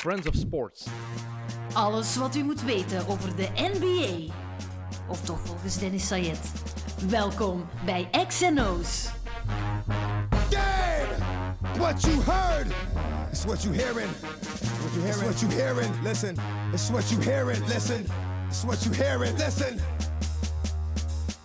Friends of Sports. Alles wat u moet weten over de NBA. Of toch volgens Dennis Sayed. Welkom bij XNO's. Damn! What you heard is what you hearing. What you hearing? It's what you hearing. Listen. It's what you hearing. Listen. It's what you hearing. Listen.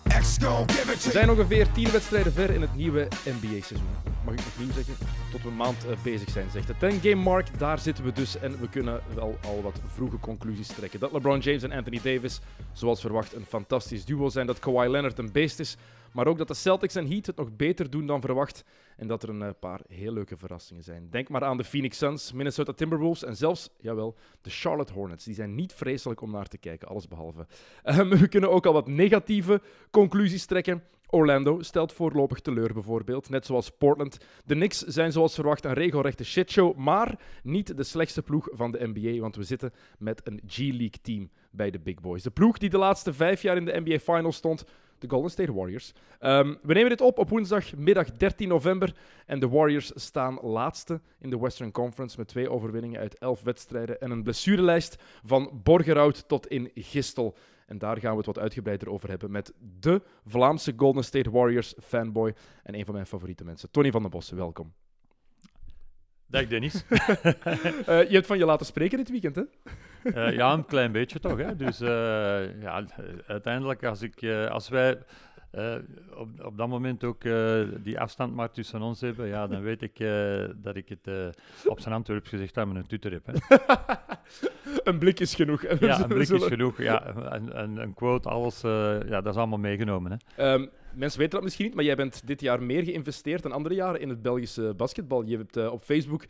X gon' give it to We zijn ongeveer 10 wedstrijden ver in het nieuwe NBA-seizoen. Mag ik nog nieuw zeggen? Tot we een maand eh, bezig zijn, zegt de 10-game mark. Daar zitten we dus en we kunnen wel al wat vroege conclusies trekken. Dat LeBron James en Anthony Davis, zoals verwacht, een fantastisch duo zijn. Dat Kawhi Leonard een beest is. Maar ook dat de Celtics en Heat het nog beter doen dan verwacht. En dat er een eh, paar heel leuke verrassingen zijn. Denk maar aan de Phoenix Suns, Minnesota Timberwolves en zelfs, jawel, de Charlotte Hornets. Die zijn niet vreselijk om naar te kijken, allesbehalve. Ehm, we kunnen ook al wat negatieve conclusies trekken. Orlando stelt voorlopig teleur bijvoorbeeld, net zoals Portland. De Knicks zijn zoals verwacht een regelrechte shitshow, maar niet de slechtste ploeg van de NBA, want we zitten met een G-League team bij de Big Boys. De ploeg die de laatste vijf jaar in de NBA Finals stond, de Golden State Warriors. Ehm, we nemen dit op op woensdagmiddag 13 november en de Warriors staan laatste in de Western Conference met twee overwinningen uit elf wedstrijden en een blessurelijst van Borgerhout tot in Gistel. En daar gaan we het wat uitgebreider over hebben met de Vlaamse Golden State Warriors fanboy en een van mijn favoriete mensen, Tony van den Bossen. Welkom. Dag Dennis. Eh, je hebt van je laten spreken dit weekend, hè? Eh, ja, een klein beetje toch. Hè? Dus eh, ja, uiteindelijk, als, ik, als wij eh, op, op dat moment ook eh, die afstand maar tussen ons hebben, ja, dan weet ik eh, dat ik het op zijn Antwerps gezegd aan mijn tutor heb. Hè. een blik is genoeg. Ja, een blik is genoeg. Ja, een, een, een quote, alles, ja, dat is allemaal meegenomen. Hè. Ehm, mensen weten dat misschien niet, maar jij bent dit jaar meer geïnvesteerd dan andere jaren in het Belgische basketbal. Je hebt op Facebook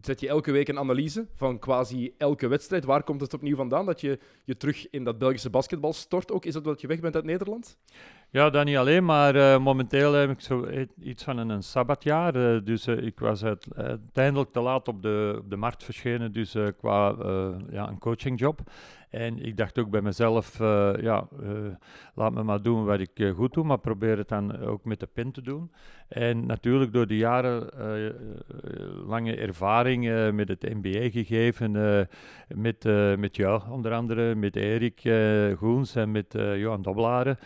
zet je elke week een analyse van quasi elke wedstrijd. Waar komt het opnieuw vandaan dat je je terug in dat Belgische basketbal stort? Ook is dat dat je weg bent uit Nederland? Ja, dat niet alleen, maar eh, momenteel heb ik zo i- iets van een, sabbatjaar. eh, dus eh, ik was uit- uiteindelijk te laat op de, op de markt verschenen, dus qua ja, een coachingjob. En ik dacht ook bij mezelf, eh, ja, eh, laat me maar doen wat ik eh, goed doe, maar probeer het dan ook met de pen te doen. En natuurlijk door de jaren lange ervaring met het NBA gegeven, met, met jou onder andere, met Erik Goens en met Johan Doblaren.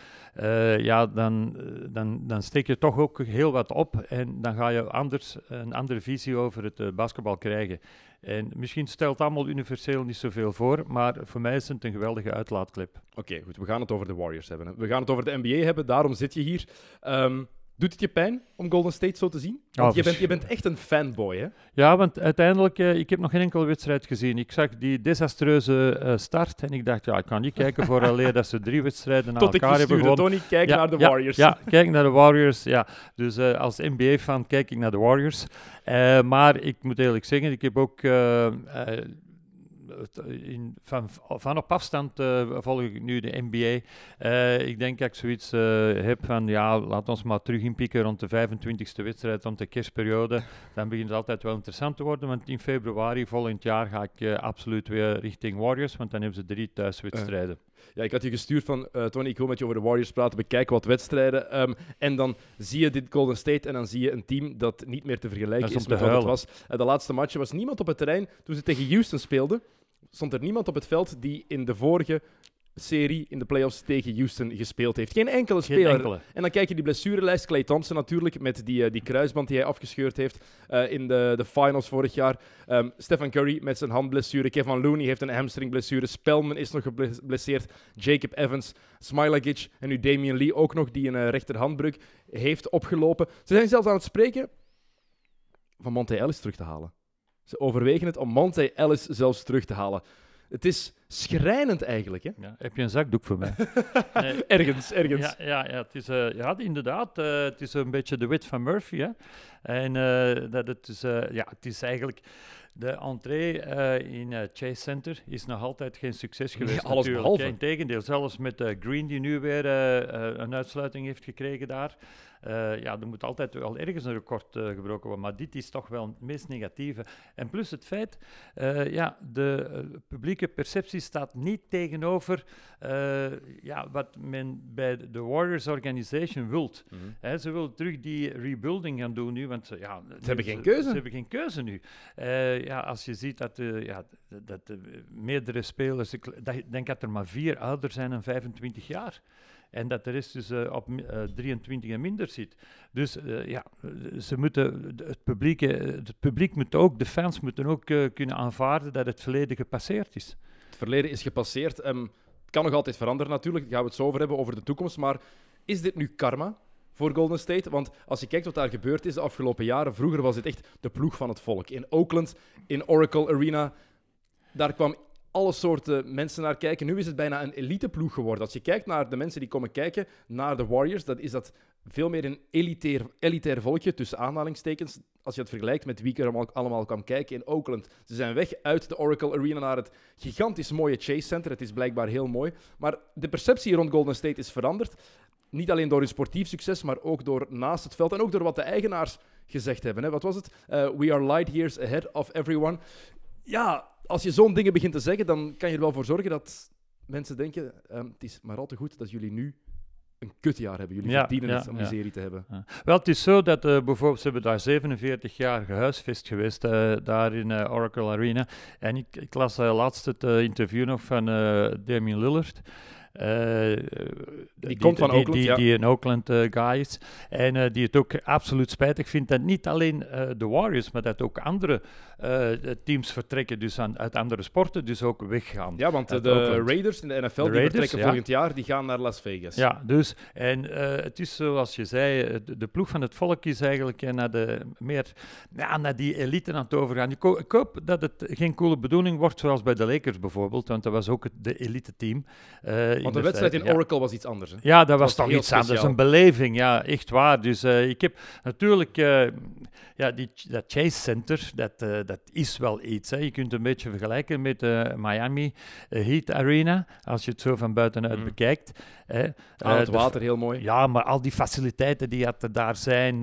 Ja, dan, dan, dan steek je toch ook heel wat op en dan ga je anders, een andere visie over het basketbal krijgen. En misschien stelt allemaal universeel niet zoveel voor, maar voor mij is het een geweldige uitlaatklep. Oké, goed. We gaan het over de Warriors hebben. We gaan het over de NBA hebben, daarom zit je hier. Ehm, doet het je pijn om Golden State zo te zien? Want Ja, je, bent, je bent echt een fanboy, hè? Ja, want uiteindelijk, eh, ik heb nog geen enkele wedstrijd gezien. Ik zag die desastreuze eh, start en ik dacht, ja, ik kan niet kijken voor alleen dat ze drie wedstrijden na elkaar hebben gewonnen. Tony, kijk Ja, naar de Warriors. Ja, kijk naar de Warriors. Ja. Dus eh, als NBA-fan kijk ik naar de Warriors. Eh, maar ik moet eerlijk zeggen, ik heb ook eh, eh, het, eh, in, van, van op afstand eh, volg ik nu de NBA. Eh, ik denk dat ik zoiets eh, heb van, ja, laat ons maar terug inpikken rond de 25e wedstrijd, rond de kerstperiode. Dan begint het altijd wel interessant te worden, want in februari volgend jaar ga ik eh, absoluut weer richting Warriors, want dan hebben ze drie thuiswedstrijden. Ja, ik had je gestuurd van, eh, Tony, ik wil met je over de Warriors praten, bekijken wat wedstrijden. Ehm, en dan zie je dit Golden State en dan zie je een team dat niet meer te vergelijken Dat is met wat het was. Eh, de laatste match was niemand op het terrein. Toen ze tegen Houston speelden, stond er niemand op het veld die in de vorige serie in de playoffs tegen Houston gespeeld heeft. Geen enkele Geen speler. enkele. En dan kijk je die blessurelijst. Clay Thompson natuurlijk, met die, eh, die kruisband die hij afgescheurd heeft eh, in de, de finals vorig jaar. Ehm, Stephen Curry met zijn handblessure. Kevin Looney heeft een hamstringblessure. Spelman is nog geblesseerd. Jacob Evans, Smilagic en nu Damian Lee ook nog, die een eh, rechterhandbreuk heeft opgelopen. Ze zijn zelfs aan het spreken van Monte Ellis terug te halen. Ze overwegen het om Monte Ellis zelfs terug te halen. Het is schrijnend eigenlijk, hè? Ja, heb je een zakdoek voor mij? Nee. Ergens, ergens. Ja, ja, ja, het is, eh, ja inderdaad. eh, het is een beetje de wit van Murphy. Hè? En eh, dat het, is, eh, ja, het is eigenlijk. De entree eh, in Chase Center is nog altijd geen succes Nee, geweest. alles natuurlijk. behalve. Integendeel, zelfs met eh, Green, die nu weer een uitsluiting heeft gekregen daar. Eh, ja, er moet altijd wel ergens een record uh, gebroken worden, maar dit is toch wel het meest negatieve. En plus het feit, uh, ja, de publieke perceptie staat niet tegenover ja, wat men bij de Warriors Organization wilt. Mm ze willen terug die rebuilding gaan doen nu, want ja, ze hebben geen keuze. Ze hebben geen keuze nu. ja, als je ziet dat, ja, dat meerdere spelers, ik denk dat er maar vier ouder zijn dan 25 jaar. En dat de rest dus op uh, 23 en minder zit. Dus uh, ja, ze moeten, het, publiek, het publiek moet ook, de fans moeten ook kunnen aanvaarden dat het verleden gepasseerd is. Het verleden is gepasseerd. Um, het kan nog altijd veranderen natuurlijk, daar gaan we het zo over hebben, over de toekomst. Maar is dit nu karma? voor Golden State. Want als je kijkt wat daar gebeurd is de afgelopen jaren, vroeger was het echt de ploeg van het volk. In Oakland, in Oracle Arena, daar kwam alle soorten mensen naar kijken. Nu is het bijna een eliteploeg geworden. Als je kijkt naar de mensen die komen kijken naar de Warriors, dan is dat veel meer een elitair, elitair volkje, tussen aanhalingstekens. Als je het vergelijkt met wie er allemaal kwam kijken in Oakland. Ze zijn weg uit de Oracle Arena naar het gigantisch mooie Chase Center. Het is blijkbaar heel mooi. Maar de perceptie rond Golden State is veranderd. Niet alleen door hun sportief succes, maar ook door naast het veld en ook door wat de eigenaars gezegd hebben. Hè. Wat was het? Uh, we are light years ahead of everyone. Ja, als je zo'n dingen begint te zeggen, dan kan je er wel voor zorgen dat mensen denken: um, het is maar al te goed dat jullie nu een kutjaar hebben. Jullie verdienen het om die serie te hebben. Wel, het is zo dat uh, bijvoorbeeld, ze hebben daar 47 jaar gehuisvest geweest, uh, daar in uh, Oracle Arena. En ik, ik las laatst het interview nog van Damien Lillard. Uh, die, die, komt van die, Oakland, die, ja. die een Oakland uh, guy is. En uh, die het ook absoluut spijtig vindt dat niet alleen de Warriors, maar dat ook andere teams vertrekken, dus aan, uit andere sporten, dus ook weggaan. Ja, want de Oakland. Raiders in de NFL, de die Raiders, vertrekken ja. volgend jaar, die gaan naar Las Vegas. Ja, dus, en het is zoals je zei, de, de, ploeg van het volk is eigenlijk naar, de, meer ja, naar die elite aan het overgaan. Ik, ik hoop dat het geen coole bedoeling wordt, zoals bij de Lakers bijvoorbeeld, want dat was ook het, de elite team. Want de wedstrijd in Oracle was iets anders. Hè? Ja, dat was, was toch iets speciaal. anders. Een beleving, ja, echt waar. Dus uh, ik heb natuurlijk, uh, ja, die, dat Chase Center, dat, uh, dat is wel iets. Hè. Je kunt het een beetje vergelijken met de Miami Heat Arena, als je het zo van buitenuit mm. bekijkt. Hè. Aan het water, heel mooi. Ja, maar al die faciliteiten die het daar zijn,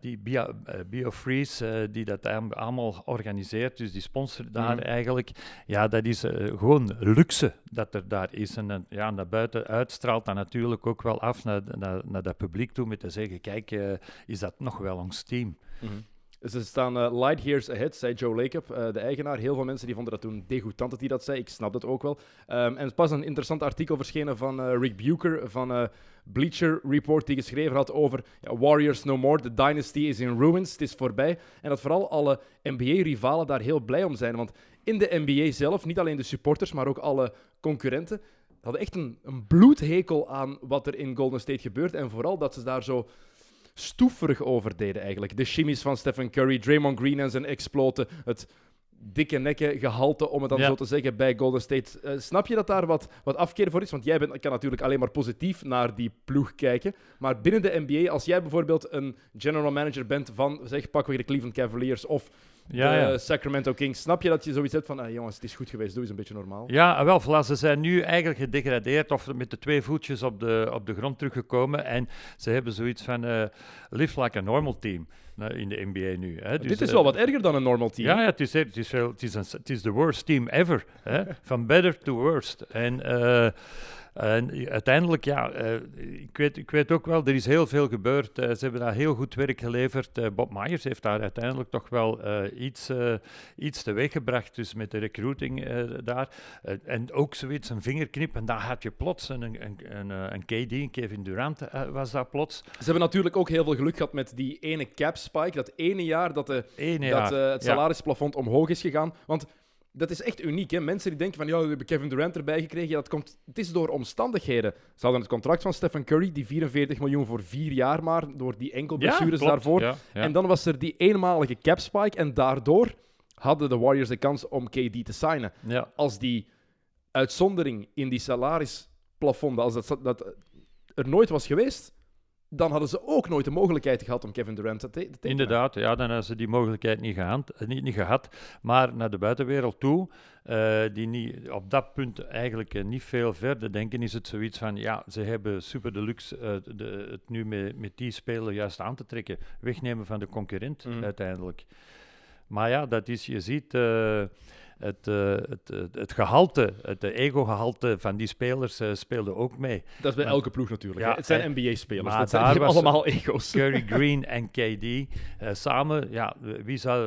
die Bio, BioFreeze, die dat allemaal organiseert, dus die sponsor daar mm. eigenlijk, ja, dat is gewoon luxe dat er daar is. En ja, naar buiten uitstraalt dat natuurlijk ook wel af naar, naar, dat publiek toe met te zeggen, kijk, uh, is dat nog wel ons team? -hmm. Ze staan uh, light years ahead, zei Joe Lacob, uh, de eigenaar. Heel veel mensen die vonden dat toen degoutant dat hij dat zei. Ik snap dat ook wel. Um, en pas een interessant artikel verschenen van Rick Bucher van Bleacher Report, die geschreven had over ja, Warriors No More, the dynasty is in ruins, het is voorbij. En dat vooral alle NBA-rivalen daar heel blij om zijn. Want in de NBA zelf, niet alleen de supporters, maar ook alle concurrenten, hadden echt een, een bloedhekel aan wat er in Golden State gebeurt. En vooral dat ze daar zo stoeverig over deden eigenlijk. De shimmies van Stephen Curry, Draymond Green en zijn exploten, het dikke nekken gehalte, om het dan zo te zeggen, bij Golden State. Uh, snap je dat daar wat, wat afkeer voor is? Want jij bent, kan natuurlijk alleen maar positief naar die ploeg kijken. Maar binnen de NBA, als jij bijvoorbeeld een general manager bent van, zeg, pak weer de Cleveland Cavaliers of ja, de Sacramento Kings. Snap je dat je zoiets hebt van, ah, jongens, het is goed geweest, doe eens een beetje normaal? Ja, wel, voilà, ze zijn nu eigenlijk gedegradeerd of met de twee voetjes op de, op de grond teruggekomen. En ze hebben zoiets van, uh, live like a normal team in de NBA nu. Hè. Dus, Dit is wel uh, wat erger dan een normal team. Ja, ja het is het is, het is, een, het is the worst team ever. Hè. Van better to worst. En... Uh, en uiteindelijk, ja, uh, ik, weet, ik weet ook wel, er is heel veel gebeurd. Uh, ze hebben daar heel goed werk geleverd. Uh, Bob Myers heeft daar uiteindelijk toch wel iets, iets teweeggebracht, dus met de recruiting daar. en ook zoiets, een vingerknip, en daar had je plots een, een, een, een KD, een Kevin Durant was daar plots. Ze hebben natuurlijk ook heel veel geluk gehad met die ene cap spike, dat ene jaar dat, de, dat het salarisplafond ja. omhoog is gegaan. Want dat is echt uniek. Hè? Mensen die denken van, ja, we hebben Kevin Durant erbij gekregen. Ja, dat komt, het is door omstandigheden. Ze hadden het contract van Stephen Curry, die 44 miljoen voor vier jaar maar, door die enkel blessures ja, daarvoor. Ja, ja. En dan was er die eenmalige cap spike en daardoor hadden de Warriors de kans om KD te signen. Als die uitzondering in die salarisplafonds, als dat, dat er nooit was geweest, dan hadden ze ook nooit de mogelijkheid gehad om Kevin Durant te, te tekenen. Inderdaad, ja, dan hadden ze die mogelijkheid niet, gehad, eh, niet, niet gehad. Maar naar de buitenwereld toe, eh, die niet, op dat punt eigenlijk eh, niet veel verder denken, is het zoiets van, ja, ze hebben Super Deluxe de, het nu met, met die speler juist aan te trekken. Wegnemen van de concurrent Mhm. uiteindelijk. Maar ja, dat is, je ziet... eh, het, eh, het, het, gehalte, het ego-gehalte van die spelers eh, speelde ook mee. Dat is bij Maar- elke ploeg natuurlijk. Ja, het zijn NBA-spelers. Dat zijn allemaal ego's. Curry, Green en KD eh, samen, ja, wie eh,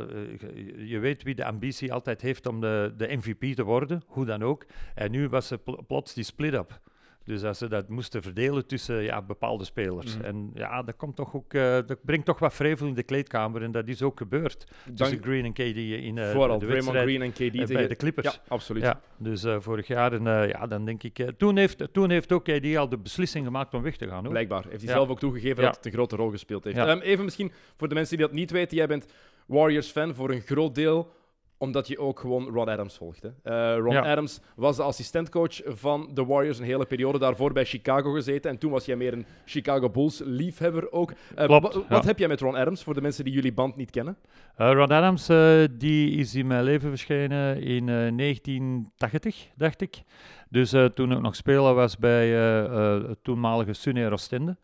je- je weet wie de ambitie altijd heeft om de, de MVP te worden, hoe dan ook. En nu was er pl- plots die split-up. Dus als ze dat moesten verdelen tussen ja, bepaalde spelers. Mhm. En ja, dat, komt toch ook, eh, dat brengt toch wat vrevel in de kleedkamer. En dat is ook gebeurd tussen Dank, Green en KD in eh, vooral de wedstrijd Green en KD eh, tegen... bij de Clippers. Ja, absoluut. Ja, dus eh, vorig jaar, en, eh, ja, dan denk ik... eh, toen, heeft, toen heeft ook KD al de beslissing gemaakt om weg te gaan. Hoor. Blijkbaar. Heeft hij Ja. zelf ook toegegeven dat het een grote rol gespeeld heeft. Ehm, even misschien voor de mensen die dat niet weten. Jij bent Warriors-fan voor een groot deel omdat je ook gewoon Ron Adams volgt. Hè? Eh, Ron Ja. Adams was de assistentcoach van de Warriors een hele periode daarvoor bij Chicago gezeten. En toen was jij meer een Chicago Bulls-liefhebber ook. Eh, Klopt, wa- ja. Wat heb jij met Ron Adams, voor de mensen die jullie band niet kennen? Eh, Ron Adams die is in mijn leven verschenen in eh, 1980, dacht ik. Dus toen ik nog speler was bij het toenmalige Sunne Oostende.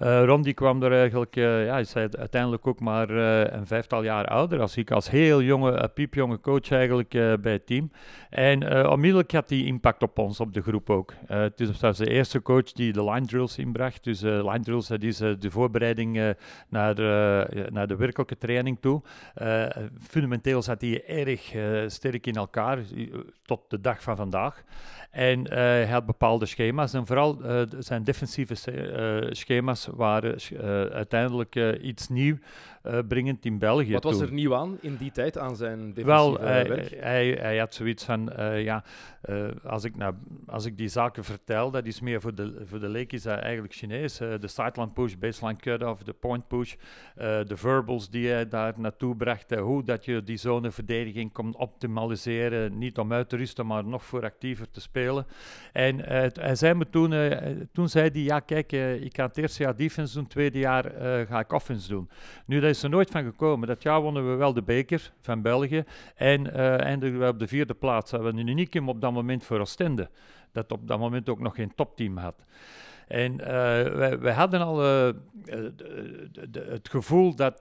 Eh Ron die kwam er eigenlijk, eh, ja, hij uiteindelijk ook maar eh, een vijftal jaar ouder als ik, als heel jonge, piepjonge coach eigenlijk bij het team. En onmiddellijk had die impact op ons, op de groep ook. Het is was de eerste coach die de line drills inbracht. Dus line drills, dat is de voorbereiding naar, naar de werkelijke training toe. Fundamenteel zat hij erg sterk in elkaar, tot de dag van vandaag. En eh, hij had bepaalde schema's. En vooral eh, zijn defensieve eh, schema's waren uiteindelijk iets nieuw eh, brengend in België. Wat was toen. er nieuw aan in die tijd aan zijn defensieve Wel, hij, werk? hij, hij had zoiets van, eh, ja, eh, als, ik nou, als ik die zaken vertel, dat is meer voor de, voor de leek is dat eigenlijk Chinees. de sideline push, baseline cut-off, de point push, de verbals die hij daar naartoe bracht, hoe dat je die zoneverdediging kon optimaliseren, niet om uit te rusten, maar nog voor actiever te spelen. En hij zei me toen, toen zei hij, ja kijk, ik ga het eerste jaar defense doen, het tweede jaar ga ik offense doen. Nu, daar is er nooit van gekomen. Dat jaar wonnen we wel de beker van België. En eh eindigden we op de vierde plaats. We een unicum op dat moment voor Oostende. Dat op dat moment ook nog geen topteam had. En eh, wij, hadden al eh, het gevoel dat,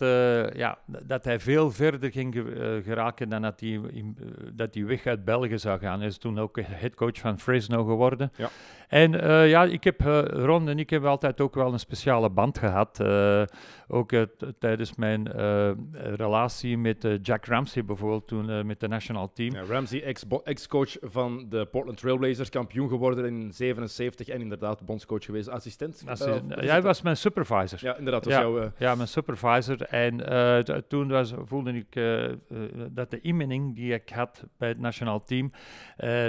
ja, dat hij veel verder ging ge- geraken dan dat hij, in- dat hij weg uit België zou gaan. Hij is toen ook headcoach van Fresno geworden. Ja. En eh, ja, ik heb, eh, Ron en ik hebben altijd ook wel een speciale band gehad. Eh, ook tijdens mijn relatie met Jack Ramsey bijvoorbeeld, toen met de national team. Ja, Ramsey, ex-coach van de Portland Trailblazers, kampioen geworden in 77 en inderdaad bondscoach geweest, assistent. Jij het? was mijn supervisor. Ja, inderdaad. Was Ja. jouw, Ja, mijn supervisor. En toen was, voelde ik dat de inmening die ik had bij het nationaal team,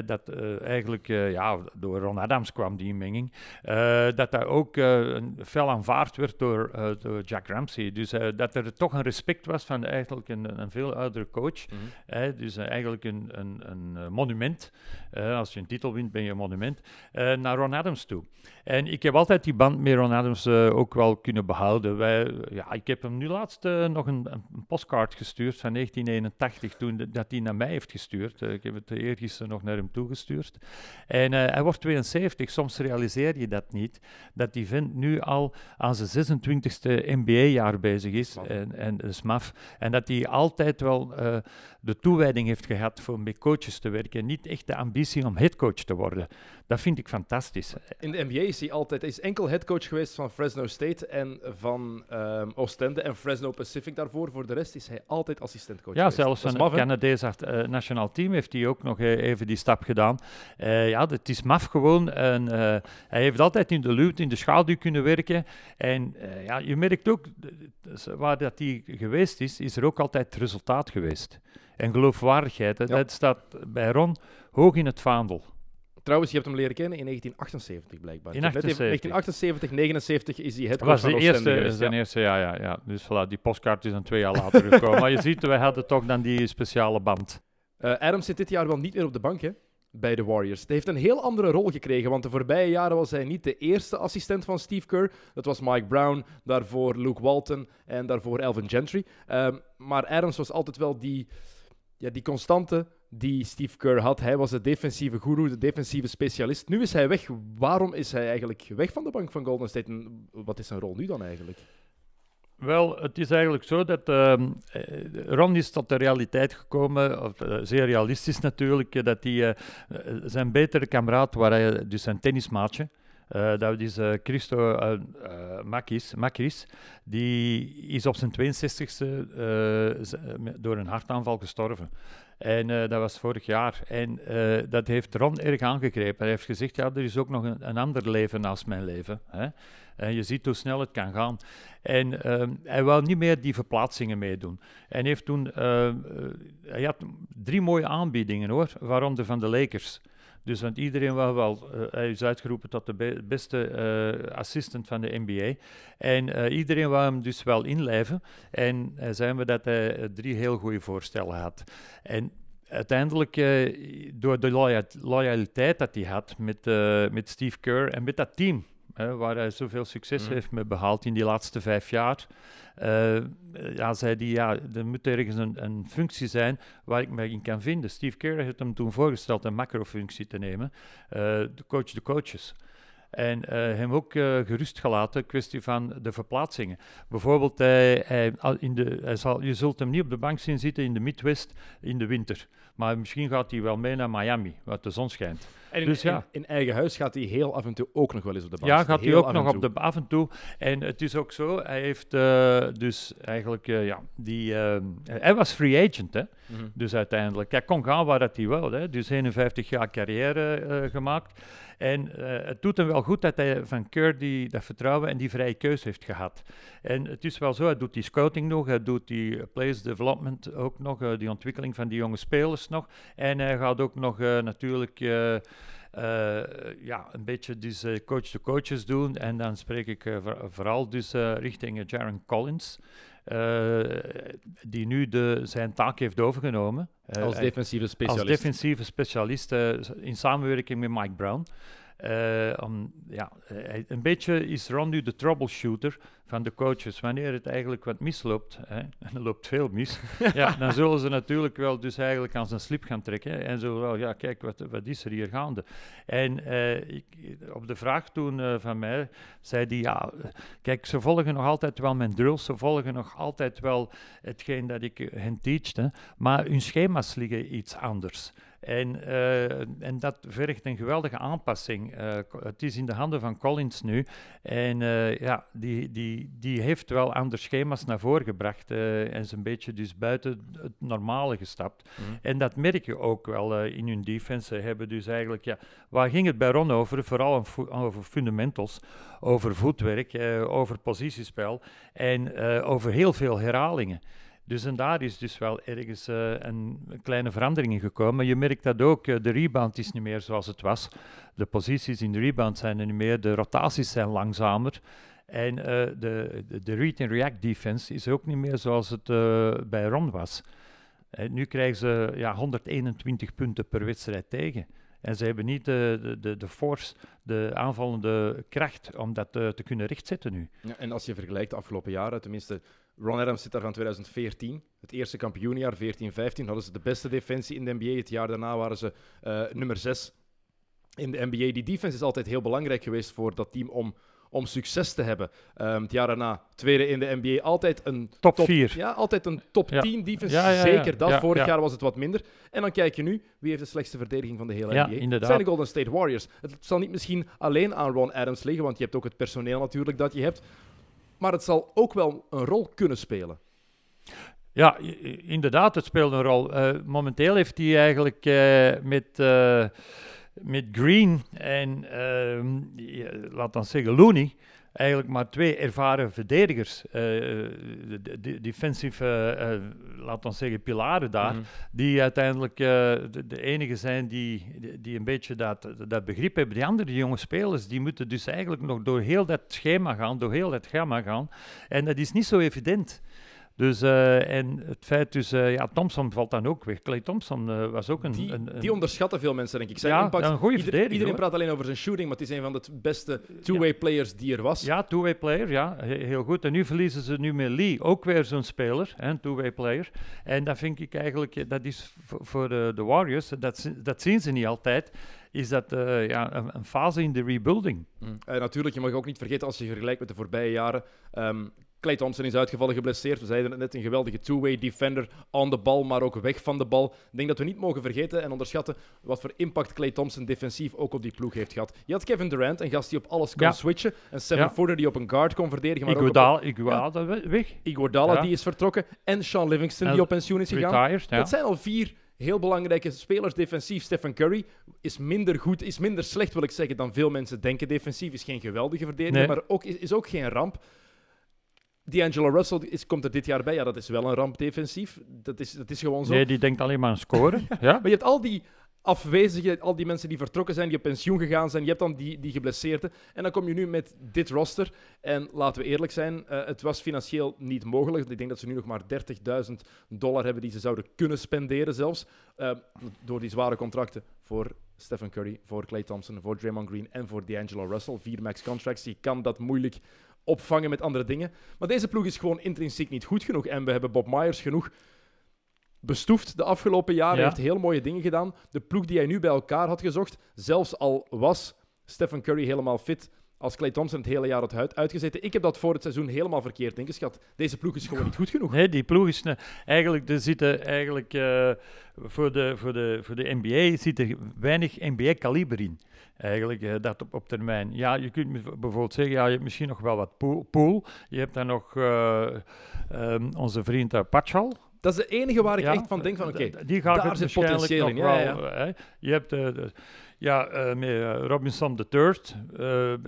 dat eigenlijk ja, door Ron Adams kwam, die inmenging, eh, dat dat ook eh, fel aanvaard werd door, eh, door Jack Ramsey. Dus dat er toch een respect was van eigenlijk een, een veel oudere coach. mhm. Dus eigenlijk een, een, een monument. Als je een titel wint, ben je een monument. naar Ron Adams toe. En ik heb altijd die band met Ron Adams ook wel kunnen behouden. Wij, ja, ik heb hem nu laatst nog een, een postkaart gestuurd van 1981, toen de- dat hij naar mij heeft gestuurd. Ik heb het eergisteren nog naar hem toegestuurd. En hij wordt 72, soms realiseer je dat niet, dat die vent nu al aan zijn 26e NBA-jaar bezig is. Maf. En, en dat is maf. En dat hij altijd wel eh, de toewijding heeft gehad voor met coaches te werken. Niet echt de ambitie om headcoach te worden. Dat vind ik fantastisch. In de NBA is hij altijd hij is enkel headcoach geweest van Fresno State en van ehm, Oostende en Fresno Pacific daarvoor. Voor de rest is hij altijd assistentcoach Ja, geweest. zelfs hè? Canadees eh, nationaal team heeft hij ook nog eh, even die stap gedaan. Eh, ja, het is maf gewoon. En, hij heeft altijd in de luwte, in de schaduw kunnen werken. En ja, je merkt ook, waar dat hij geweest is, is er ook altijd resultaat geweest. En geloofwaardigheid, Ja. dat staat bij Ron hoog in het vaandel. Trouwens, je hebt hem leren kennen in 1978 blijkbaar. In Ik heb net even- 78. 1978, 79 is hij Dat headcoach was de eerste, ja. eerste, ja, ja, ja. Dus voilà, die postkaart is dan twee jaar later gekomen. maar je ziet, wij hadden toch dan die speciale band. Eh, Adams zit dit jaar wel niet meer op de bank, hè? bij de Warriors. Hij heeft een heel andere rol gekregen, want de voorbije jaren was hij niet de eerste assistent van Steve Kerr. Dat was Mike Brown, daarvoor Luke Walton en daarvoor Elvin Gentry. Ehm, maar Adams was altijd wel die, ja, die constante die Steve Kerr had. Hij was de defensieve guru, de defensieve specialist. Nu is hij weg. Waarom is hij eigenlijk weg van de bank van Golden State? En wat is zijn rol nu dan eigenlijk? Wel, het is eigenlijk zo dat uh, Ron is tot de realiteit gekomen, of, uh, zeer realistisch natuurlijk, dat hij uh, zijn betere kameraad, waar hij, dus zijn tennismaatje, dat is Christo Makis, Makis, die is op zijn 62e door een hartaanval gestorven. En dat was vorig jaar. En dat heeft Ron erg aangegrepen. Hij heeft gezegd, ja, er is ook nog een, ander leven naast mijn leven. Hè? En je ziet hoe snel het kan gaan. En ehm, hij wou niet meer die verplaatsingen meedoen. En heeft toen, uh, hij had drie mooie aanbiedingen hoor, waaronder van de Lakers. Dus want iedereen wou wel, uh, hij is uitgeroepen tot de be beste uh, assistant van de NBA. En iedereen wou hem dus wel inlijven. En zijn we dat hij drie heel goede voorstellen had. En uiteindelijk, door de loyaliteit dat hij had met, met Steve Kerr en met dat team, waar hij zoveel succes mm. heeft mee behaald in die laatste vijf jaar. Uh, ja, zei hij, ja, er moet ergens een, een, functie zijn waar ik me in kan vinden. Steve Kerr heeft hem toen voorgesteld een macrofunctie te nemen, uh, de coach de coaches. En uh, hem ook gerust gelaten, kwestie van de verplaatsingen. Bijvoorbeeld, hij, hij, in de, hij zal, je zult hem niet op de bank zien zitten in de Midwest in de winter. Maar misschien gaat hij wel mee naar Miami, waar de zon schijnt. En in, dus, ja. in, eigen huis gaat hij heel af en toe ook nog wel eens op de bank. Ja, gaat hij ook nog op de af en toe. En het is ook zo, hij heeft uh, dus eigenlijk, uh, ja, die, uh, hij was free agent, hè. Mm -hmm. Dus uiteindelijk. Hij kon gaan waar dat hij wil, hè. Dus 51 jaar carrière gemaakt. En uh, het doet hem wel goed dat hij van Keur die, dat vertrouwen en die vrije keuze heeft gehad. En het is wel zo, hij doet die scouting nog, hij doet die place development ook nog, uh, die ontwikkeling van die jonge spelers nog. En hij gaat ook nog uh, natuurlijk... ja, een beetje dus coach de coaches doen. En dan spreek ik vooral dus richting Jaron Collins. Uh, die nu de, zijn taak heeft overgenomen. Uh, als defensieve specialist. Als defensieve specialist uh, in samenwerking met Mike Brown. Om, ja, een beetje is Ron nu de troubleshooter van de coaches. Wanneer het eigenlijk wat misloopt, hè, en er loopt veel mis, ja, dan zullen ze natuurlijk wel dus eigenlijk aan zijn slip gaan trekken. En zo wel, ja, kijk, wat, wat is er hier gaande? En uh, ik, op de vraag toen uh, van mij, zei hij, ja, kijk, ze volgen nog altijd wel mijn drills, ze volgen nog altijd wel hetgeen dat ik hen teachte, maar hun schema's liggen iets anders. En, uh, en dat vergt een geweldige aanpassing. Uh, het is in de handen van Collins nu. En uh, ja, die, die, die heeft wel andere schema's naar voren gebracht. en is een beetje dus buiten het normale gestapt. Mm. En dat merk je ook wel in hun defense. Ze hebben dus eigenlijk, ja, waar ging het bij Ron over? Vooral over fundamentals, over voetwerk, over positiespel en over heel veel herhalingen. Dus en daar is dus wel ergens uh, een, kleine verandering in gekomen. Je merkt dat ook, uh, de rebound is niet meer zoals het was. De posities in de rebound zijn er niet meer, de rotaties zijn langzamer. En uh, de, de, read-and-react defense is ook niet meer zoals het bij Ron was. nu krijgen ze ja, 121 punten per wedstrijd tegen. En ze hebben niet de, de, de force, de aanvallende kracht om dat te kunnen rechtzetten nu. Ja, en als je vergelijkt de afgelopen jaren, tenminste Ron Adams zit daar van 2014. Het eerste kampioenjaar, 14-15, hadden ze de beste defensie in de NBA. Het jaar daarna waren ze uh, nummer 6 in de NBA. Die defense is altijd heel belangrijk geweest voor dat team om, om succes te hebben. Um, het jaar daarna, tweede in de NBA, altijd een top 4. Ja, altijd een top ja. 10 defense. Ja, ja, Zeker dat. Vorig jaar was het wat minder. En dan kijk je nu, wie heeft de slechtste verdediging van de hele NBA? Inderdaad. Het zijn de Golden State Warriors. Het zal niet misschien alleen aan Ron Adams liggen, want je hebt ook het personeel natuurlijk dat je hebt maar het zal ook wel een rol kunnen spelen. Ja, inderdaad, het speelt een rol. Uh, momenteel heeft hij eigenlijk uh, met, uh, met Green en, laat dan zeggen, Looney, eigenlijk maar twee ervaren verdedigers, uh, de, de, defensieve, uh, laat ons zeggen, pilaren daar, mm. die uiteindelijk uh, de, de, enige zijn die, die een beetje dat, dat begrip hebben. Die andere jonge spelers, die moeten dus eigenlijk nog door heel dat schema gaan, door heel dat gamma gaan. En dat is niet zo evident. Dus, eh, en het feit dus, eh, ja, Thompson valt dan ook weg. Clay Thompson eh, was ook een... Die, een, een- die onderschatten veel mensen, denk ik. Zijn Ja, impact, een goede ieder- Iedereen hoor. praat alleen over zijn shooting, maar het is een van de beste two-way players die er was. Ja, two-way player, ja, he- heel goed. En nu verliezen ze nu met Lee, ook weer zo'n speler, hè, een two-way player. En dat vind ik eigenlijk, dat is voor, de, de Warriors, dat, dat zien ze niet altijd, is dat ja, een, een fase in de rebuilding. Mm. Natuurlijk, je mag ook niet vergeten als je vergelijkt met de voorbije jaren. ehm Clay Thompson is uitgevallen, geblesseerd. We zeiden het net, een geweldige two-way defender. On de bal, maar ook weg van de bal. Ik denk dat we niet mogen vergeten en onderschatten wat voor impact Clay Thompson defensief ook op die ploeg heeft gehad. Je had Kevin Durant, een gast die op alles kon Ja. switchen. Een seven-footer die op een guard kon verdedigen. Maar ook op- Iguodala, Iguodala we- weg, Iguodala, Ja. die is vertrokken. En Sean Livingston, En die op pensioen is gegaan. retired. Dat zijn al vier heel belangrijke spelers defensief. Stephen Curry is minder goed, is minder slecht, wil ik zeggen, dan veel mensen denken. Defensief is geen geweldige verdediger, Nee. maar ook, is, is ook geen ramp. D'Angelo Russell is, komt er dit jaar bij. Ja, dat is wel een ramp defensief. Dat is, dat is gewoon zo. Nee, die denkt alleen maar aan scoren. ja? Maar je hebt al die afwezigen, al die mensen die vertrokken zijn, die op pensioen gegaan zijn. Je hebt dan die, die geblesseerden. En dan kom je nu met dit roster. En laten we eerlijk zijn, eh, het was financieel niet mogelijk. Ik denk dat ze nu nog maar 30.000 dollar hebben die ze zouden kunnen spenderen zelfs. eh, door die zware contracten voor Stephen Curry, voor Klay Thompson, voor Draymond Green en voor D'Angelo Russell. Vier max contracts. Je kan dat moeilijk opvangen met andere dingen. Maar deze ploeg is gewoon intrinsiek niet goed genoeg. En we hebben Bob Myers genoeg bestoefd de afgelopen jaren. Ja. heeft heel mooie dingen gedaan. De ploeg die hij nu bij elkaar had gezocht, zelfs al was Stephen Curry helemaal fit, als Clay Thompson het hele jaar had uit- uitgezeten. Ik heb dat voor het seizoen helemaal verkeerd ingeschat. Deze ploeg is gewoon niet goed genoeg. Nee, die ploeg is... ne- eigenlijk, er zitten eigenlijk... eh, voor, de, voor, de, voor de NBA zit er weinig NBA-kaliber in. Eigenlijk, eh, dat op, op termijn. Ja, je kunt bijvoorbeeld zeggen, ja, je hebt misschien nog wel wat pool. pool. Je hebt dan nog eh, ehm, onze vriend uh, Patchal. Dat is de enige waar ik Ja, echt van denk van, oké, die gaat daar het zit potentieel in, ja, ja, wel, hè. Je hebt eh, de, ja, eh, met Robinson III,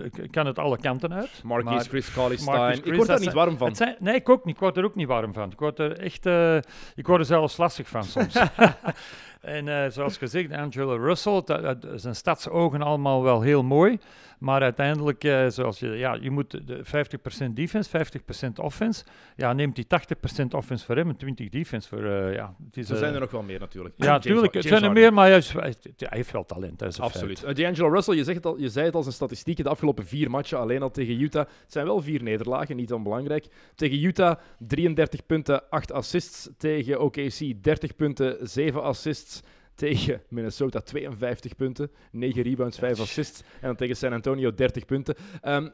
k- kan het alle kanten uit. Marquise maar- Chris, Carly Marcus Stein. Ik word daar niet warm van. Zijn, nee, ik ook niet. Ik word er ook niet warm van. Ik word er echt, eh, ik word er zelfs lastig van soms. en eh, zoals gezegd, Angelo Russell, dat, dat- zijn stadsogen allemaal wel heel mooi. Maar uiteindelijk, eh, zoals je, ja, je moet de 50% defense, 50% offense. Ja, neemt die 80% offense voor hem en 20 defense voor, eh, ja. Het is, Er eh, zijn er nog wel meer natuurlijk. ja, natuurlijk. Het zijn er meer, maar hij, heeft wel talent. Een Absoluut. Uh, D'Angelo Russell, je, zegt het al, je zei het al zijn statistieken de afgelopen vier matchen alleen al tegen Utah. Het zijn wel vier nederlagen, niet onbelangrijk. Tegen Utah 33 punten, 8 assists. Tegen OKC 30 punten, 7 assists. Tegen Minnesota 52 punten, 9 rebounds, 5 assists. En dan tegen San Antonio 30 punten. Ehm,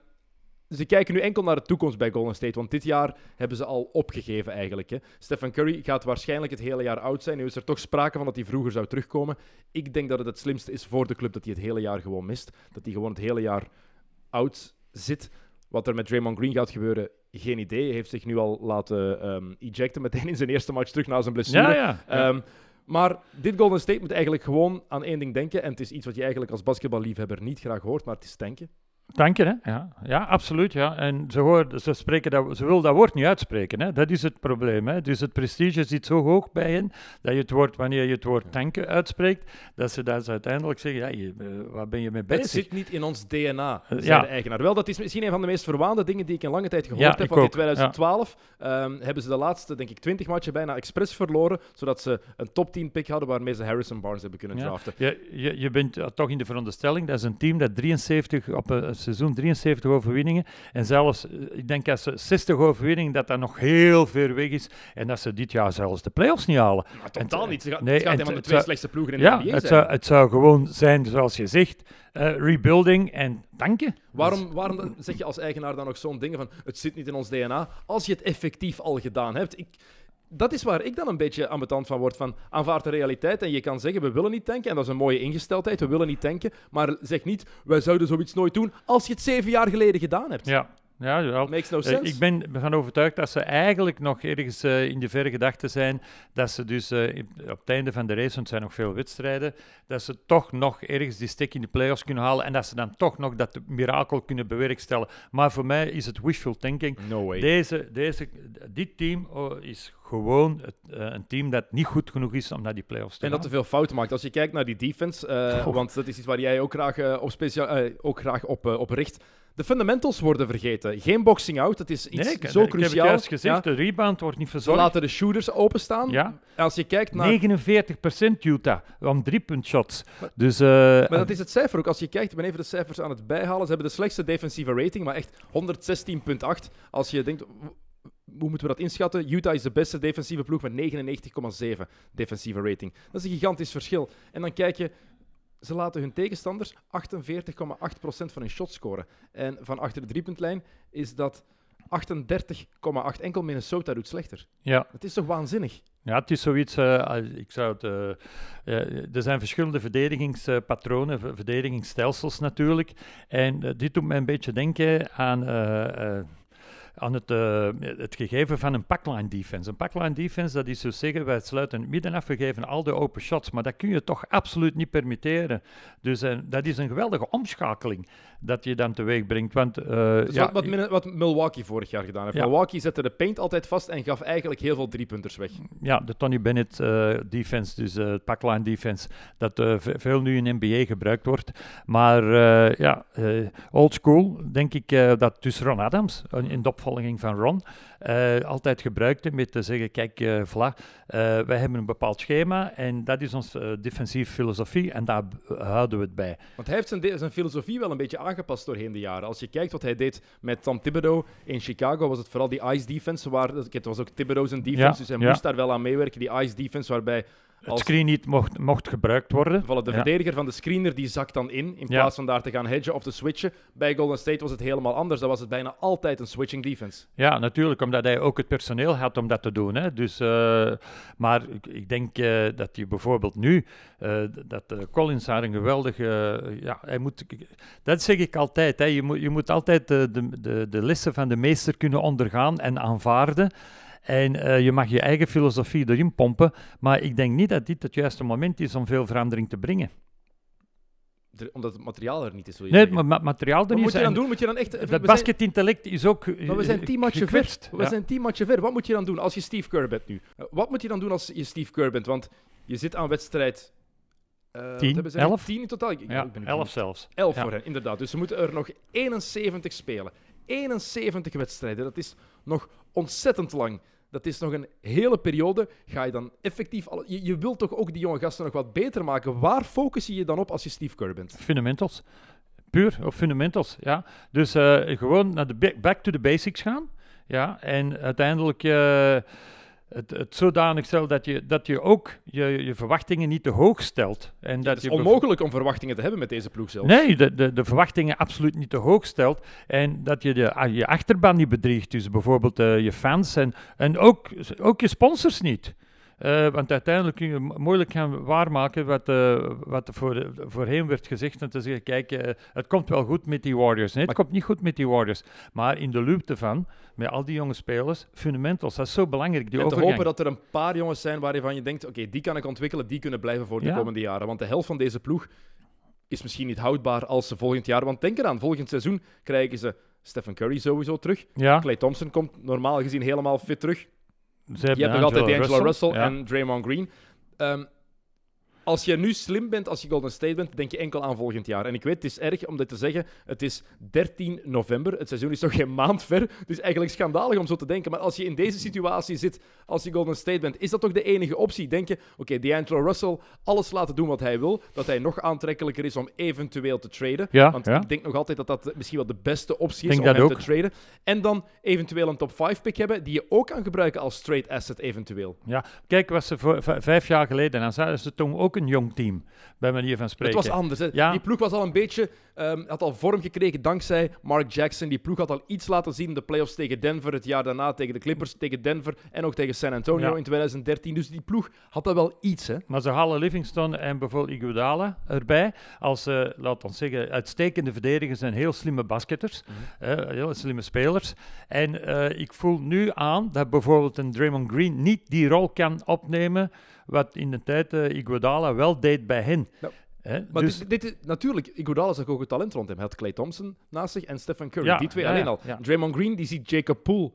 ze kijken nu enkel naar de toekomst bij Golden State, want dit jaar hebben ze al opgegeven eigenlijk. Hè. Stephen Curry gaat waarschijnlijk het hele jaar oud zijn. Nu is er toch sprake van dat hij vroeger zou terugkomen. Ik denk dat het het slimste is voor de club dat hij het hele jaar gewoon mist. Dat hij gewoon het hele jaar oud zit. Wat er met Draymond Green gaat gebeuren, geen idee. Hij heeft zich nu al laten ehm, ejecten meteen in zijn eerste match terug na zijn blessure. Ja, ja. ja. Maar dit Golden State moet eigenlijk gewoon aan één ding denken. En het is iets wat je eigenlijk als basketballiefhebber niet graag hoort, maar het is tanken. Dank je, hè. Ja, ja absoluut. Ja. En ze, hoort, ze, spreken dat, ze wil dat woord niet uitspreken. Hè. Dat is het probleem. Hè. Dus het prestige zit zo hoog bij hen, dat je het woord, wanneer je het woord tanken uitspreekt, dat ze, dat ze uiteindelijk zeggen, ja, je, eh, waar ben je mee bezig? Het zit niet in ons DNA, zei ja. de eigenaar. Wel, dat is misschien een van de meest verwaande dingen die ik in lange tijd gehoord Ja, heb. Want in ook, ja. 2012 ehm, hebben ze de laatste, denk ik, 20 matchen bijna expres verloren, zodat ze een top 10 pick hadden waarmee ze Harrison Barnes hebben kunnen Ja. draften. Je, je, je bent uh, toch in de veronderstelling, dat is een team dat 73, op een seizoen 73 overwinningen, en zelfs, eh, ik denk als ze 60 overwinningen, dat dat nog heel ver weg is, en dat ze dit jaar zelfs de playoffs niet halen. Maar totaal En- niet. Ze gaat, nee, het gaat en een van de twee zou- slechtste ploegen in Ja, de NBA het zou, het zou gewoon zijn, zoals je zegt, eh, rebuilding en danken. Waarom, waarom zeg je als eigenaar dan nog zo'n dingen van het zit niet in ons DNA, als je het effectief al gedaan hebt? Ik, dat is waar ik dan een beetje ambetant van word. Van aanvaard de realiteit en je kan zeggen we willen niet tanken en dat is een mooie ingesteldheid, we willen niet tanken, maar zeg niet wij zouden zoiets nooit doen als je het zeven jaar geleden gedaan hebt. Ja, ja wel. Makes no Eh, sense. ik ben ervan overtuigd dat ze eigenlijk nog ergens eh, in de verre gedachten zijn dat ze dus eh, op het einde van de race, want het zijn nog veel wedstrijden, dat ze toch nog ergens die stick in de playoffs kunnen halen en dat ze dan toch nog dat mirakel kunnen bewerkstelligen. Maar voor mij is het wishful thinking. No way. Deze, deze, dit team oh, is gewoon het, een team dat niet goed genoeg is om naar die playoffs te En dat te gaan. veel fouten maakt. Als je kijkt naar die defense, Oh. want dat is iets waar jij ook graag, op, specia- eh, ook graag op, op richt. De fundamentals worden vergeten. Geen boxing out, dat is iets Nee, ik, zo ik heb het cruciaal. juist gezegd, Ja, de rebound wordt niet ze verzorgd. laten de shooters openstaan. Ja. Als je kijkt naar 49% Utah om drie shots. Maar- Dus, eh, Maar dat is het cijfer ook. Als je kijkt, ik ben even de cijfers aan het bijhalen. Ze hebben de slechtste defensieve rating, maar echt 116,8. Als je denkt, hoe moeten we dat inschatten? Utah is de beste defensieve ploeg met 99,7 defensieve rating. Dat is een gigantisch verschil. En dan kijk je, ze laten hun tegenstanders 48,8% van hun shots scoren. En van achter de driepuntlijn is dat 38,8. Enkel Minnesota doet slechter. ja. Het is toch waanzinnig? ja, het is zoiets. eh, ik zou het, eh, eh, er zijn verschillende verdedigingspatronen, ver- verdedigingsstelsels natuurlijk. En dit doet mij een beetje denken aan. Aan het, eh, het gegeven van een packline defense. Een packline defense, dat is dus zeggen, wij sluiten het midden af, we geven al de open shots, maar dat kun je toch absoluut niet permitteren. Dus eh, dat is een geweldige omschakeling dat je dan teweeg brengt. Want, is ja, wat, wat, wat Milwaukee vorig jaar gedaan heeft. Ja. Milwaukee zette de paint altijd vast en gaf eigenlijk heel veel driepunters weg. Ja, de Tony Bennett eh, defense, dus eh, het packline defense, dat ve- veel nu in NBA gebruikt wordt. Maar ja, old school, denk ik dat dus Ron Adams, in de opvolging van Ron, altijd gebruikte met te zeggen, kijk Vla, wij hebben een bepaald schema en dat is onze defensieve filosofie en daar houden we het bij. Want hij heeft zijn, zijn filosofie wel een beetje aangepast doorheen de jaren. Als je kijkt wat hij deed met Tom Thibodeau in Chicago, was het vooral die ice defense. Waar, het was ook Thibodeau zijn defense, Ja, dus hij ja. moest daar wel aan meewerken. Die ice defense waarbij Het Als- screen niet mocht, mocht gebruikt worden. Voilà, de Ja. verdediger van de screener die zakt dan in, in Ja. plaats van daar te gaan hedgen of te switchen. Bij Golden State was het helemaal anders. Dat was het bijna altijd een switching defense. Ja, natuurlijk, omdat hij ook het personeel had om dat te doen. Hè. Dus, eh, maar ik, ik denk eh, dat je bijvoorbeeld nu, eh, dat Collins daar een geweldige, ja, hij moet, dat zeg ik altijd, hè. Je, moet, je moet altijd de, de, de, de lessen van de meester kunnen ondergaan en aanvaarden. En eh, je mag je eigen filosofie erin pompen, maar ik denk niet dat dit het juiste moment is om veel verandering te brengen. Omdat het materiaal er niet is, Nee, zeggen. maar ma- materiaal er Wat niet moet je is dan en doen? Moet je dan echt... Dat zijn- basketintellect is ook Maar we zijn tien matchen ver. We Ja. zijn tien matchen ver. Wat moet je dan doen als je Steve Kerr bent nu? Eh, Wat moet je dan doen als je Steve Kerr bent? Want je zit aan wedstrijd... wat Tien, hebben ze? elf? Tien in totaal. Ik- Ja, ik ben nu elf benieuwd. zelfs. Elf Ja. voor hen, inderdaad. Dus ze moeten er nog 71 spelen. 71 wedstrijden. Dat is nog ontzettend lang. Dat is nog een hele periode. Ga je dan effectief... Alle, je, wilt toch ook die jonge gasten nog wat beter maken. Waar focus je je dan op als je Steve Kerr bent? Fundamentals. Puur op fundamentals, ja. Dus eh, gewoon naar de ba- back to the basics gaan. Ja, en uiteindelijk eh, het, het zodanig stellen dat je, dat je ook je, je verwachtingen niet te hoog stelt. En dat Het is je onmogelijk om verwachtingen te hebben met deze ploeg zelfs. Nee, de, de, de verwachtingen absoluut niet te hoog stelt. En dat je de, ah, je achterban niet bedriegt. Dus bijvoorbeeld eh, je fans en, en ook, ook je sponsors niet. Eh, want uiteindelijk kun je mo- moeilijk gaan waarmaken wat, eh, wat er voor, voorheen werd gezegd. En te zeggen, kijk, eh, het komt wel goed met die Warriors. Nee, het Maar- komt niet goed met die Warriors. Maar in de loop ervan, met al die jonge spelers, fundamentals, dat is zo belangrijk. Die en te hopen dat er een paar jongens zijn waarvan je denkt, oké, die kan ik ontwikkelen, die kunnen blijven voor de Ja. komende jaren. Want de helft van deze ploeg is misschien niet houdbaar als ze volgend jaar... Want denk eraan, volgend seizoen krijgen ze Stephen Curry sowieso terug. ja, Clay Thompson komt normaal gezien helemaal fit terug. Ze hebben Je hebt nog altijd D'Angelo Russell, ja. en Draymond Green. Ehm, als je nu slim bent, als je Golden State bent, denk je enkel aan volgend jaar. En ik weet, het is erg om dit te zeggen. Het is 13 november. Het seizoen is nog geen maand ver. Het is eigenlijk schandalig om zo te denken. Maar als je in deze situatie zit, als je Golden State bent, is dat toch de enige optie? Denk je, oké, D'Angelo Russell, alles laten doen wat hij wil. Dat hij nog aantrekkelijker is om eventueel te traden. Ja, Want ja. ik denk nog altijd dat dat misschien wel de beste optie is Denk om hem ook. te traden. En dan eventueel een top 5 pick hebben, die je ook kan gebruiken als trade asset eventueel. Ja, kijk, was ze voor, vijf jaar geleden, dan zaten ze toen ook een jong team, bij manier van spreken. Het was anders. Hè. Ja. Die ploeg was al een beetje, ehm, had al vorm gekregen dankzij Mark Jackson. Die ploeg had al iets laten zien in de playoffs tegen Denver, het jaar daarna tegen de Clippers, tegen Denver en ook tegen San Antonio Ja. in 2013. Dus die ploeg had al wel iets. Hè. Maar ze halen Livingston en bijvoorbeeld Iguodala erbij als, eh laat ons zeggen, uitstekende verdedigers en heel slimme basketters, Mhm. heel slimme spelers. En eh, ik voel nu aan dat bijvoorbeeld een Draymond Green niet die rol kan opnemen wat in de tijd eh Iguodala wel deed bij hen. Hè, Maar dus, dit, dit is, natuurlijk, Iguodala zag ook het talent rond hem. Hij had Clay Thompson naast zich en Stephen Curry. Ja, die twee ja, alleen ja, al. ja. Draymond Green, die ziet Jacob Poole...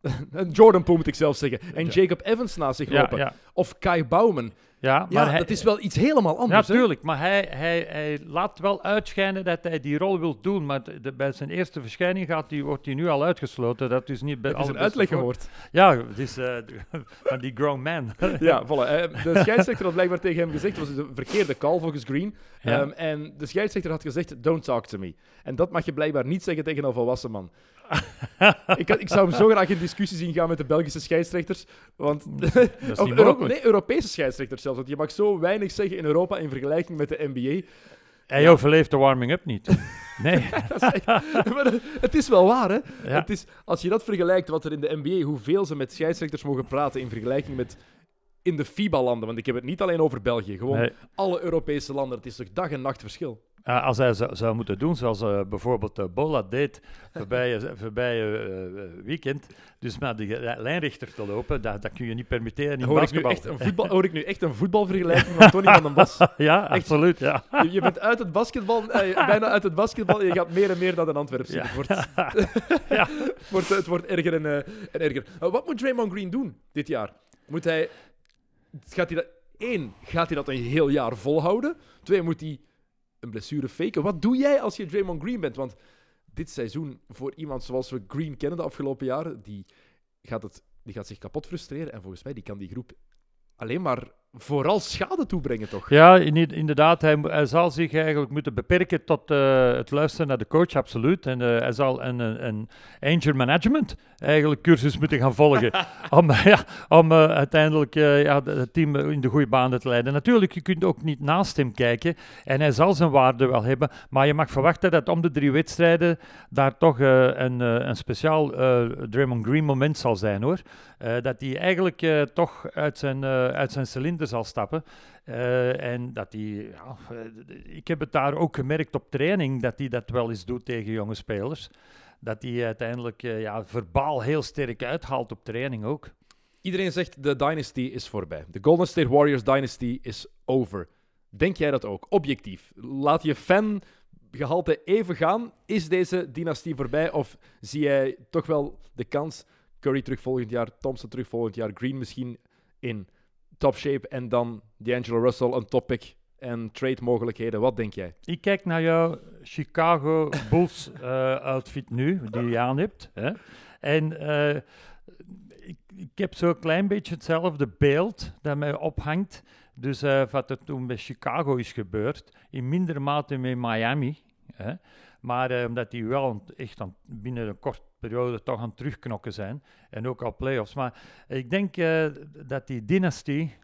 Jordan Poole moet ik zelf zeggen. En Ja. Jacob Evans naast zich ja, lopen. ja, Of Kai Bouwman. Ja, Ja, maar hij, dat is wel iets helemaal anders. hè? tuurlijk, maar hij, hij, hij laat wel uitschijnen dat hij die rol wil doen. Maar de- bij zijn eerste verschijning gaat die, wordt hij nu al uitgesloten. Dat is niet bij Het is een uitleg gehoord. Ja, het is eh, van die grown man. Ja, voilà. Eh, De scheidsrechter had blijkbaar tegen hem gezegd, het was een verkeerde call volgens Green. Ja. Ehm, en de scheidsrechter had gezegd, don't talk to me. En dat mag je blijkbaar niet zeggen tegen een volwassen man. ik, had- ik zou hem zo graag in discussie zien gaan met de Belgische scheidsrechters. Want, of Euro- nee, Europese scheidsrechters zelfs. Want je mag zo weinig zeggen in Europa in vergelijking met de NBA. Hij Ja. overleeft de warming-up niet. Nee. Dat is echt- maar het- het is wel waar, hè? Ja. Het is, als je dat vergelijkt, wat er in de NBA, hoeveel ze met scheidsrechters mogen praten in vergelijking met in de FIBA-landen. Want ik heb het niet alleen over België, gewoon Nee. alle Europese landen. Het is toch dag en nacht verschil. Ja, als hij zou, zou moeten doen zoals eh, bijvoorbeeld eh, Bola deed voorbij, voorbij eh, eh, weekend, dus naar de eh, lijnrichter te lopen, dat, dat kun je niet permitteren in Hoor ik, nu echt een voetbal, hoor ik nu echt een voetbalvergelijking van Tony van den Bos? ja, absoluut, ja. Je, je bent uit het basketbal, eh, bijna uit het basketbal en je gaat meer en meer naar de Antwerpen. Ja. Het, wordt, het, wordt, het wordt erger en, eh, en erger. Uh, wat moet Draymond Green doen dit jaar? Moet hij... Gaat hij dat... Eén, gaat hij dat een heel jaar volhouden? Twee, moet hij een blessure faken? Wat doe jij als je Draymond Green bent? Want dit seizoen, voor iemand zoals we Green kennen de afgelopen jaren, die gaat, het, die gaat zich kapot frustreren. En volgens mij die kan die groep alleen maar vooral schade toebrengen, toch? Ja, in- inderdaad, hij, hij zal zich eigenlijk moeten beperken tot eh, het luisteren naar de coach, absoluut. En eh, hij zal een, een, een anger management eigenlijk cursus moeten gaan volgen om, ja, om eh, uiteindelijk ja, het team in de goede banen te leiden. Natuurlijk, je kunt ook niet naast hem kijken en hij zal zijn waarde wel hebben, maar je mag verwachten dat om de drie wedstrijden daar toch een, een speciaal Draymond Green moment zal zijn hoor. Eh, dat hij eigenlijk eh, toch uit zijn, eh, uit zijn cilinder zal stappen. En dat hij, ja, ik heb het daar ook gemerkt op training, dat hij dat wel eens doet tegen jonge spelers. Dat hij uiteindelijk ja, verbaal heel sterk uithaalt op training ook. Iedereen zegt de dynasty is voorbij. De Golden State Warriors dynasty is over. Denk jij dat ook? Objectief. Laat je fangehalte even gaan. Is deze dynastie voorbij? Of zie jij toch wel de kans Curry terug volgend jaar, Thompson terug volgend jaar, Green misschien in top shape en dan D'Angelo Russell een topic en trade mogelijkheden? Wat denk jij? Ik kijk naar jouw Chicago Bulls eh, outfit nu, die je aan hebt. Hè? En eh, ik, ik heb zo'n klein beetje hetzelfde beeld dat mij ophangt. Dus eh, wat er toen bij Chicago is gebeurd, in mindere mate met Miami. Hè? Maar eh, omdat die wel echt aan, binnen een korte periode toch aan het terugknokken zijn. En ook al playoffs. Maar ik denk eh, dat die dynastie,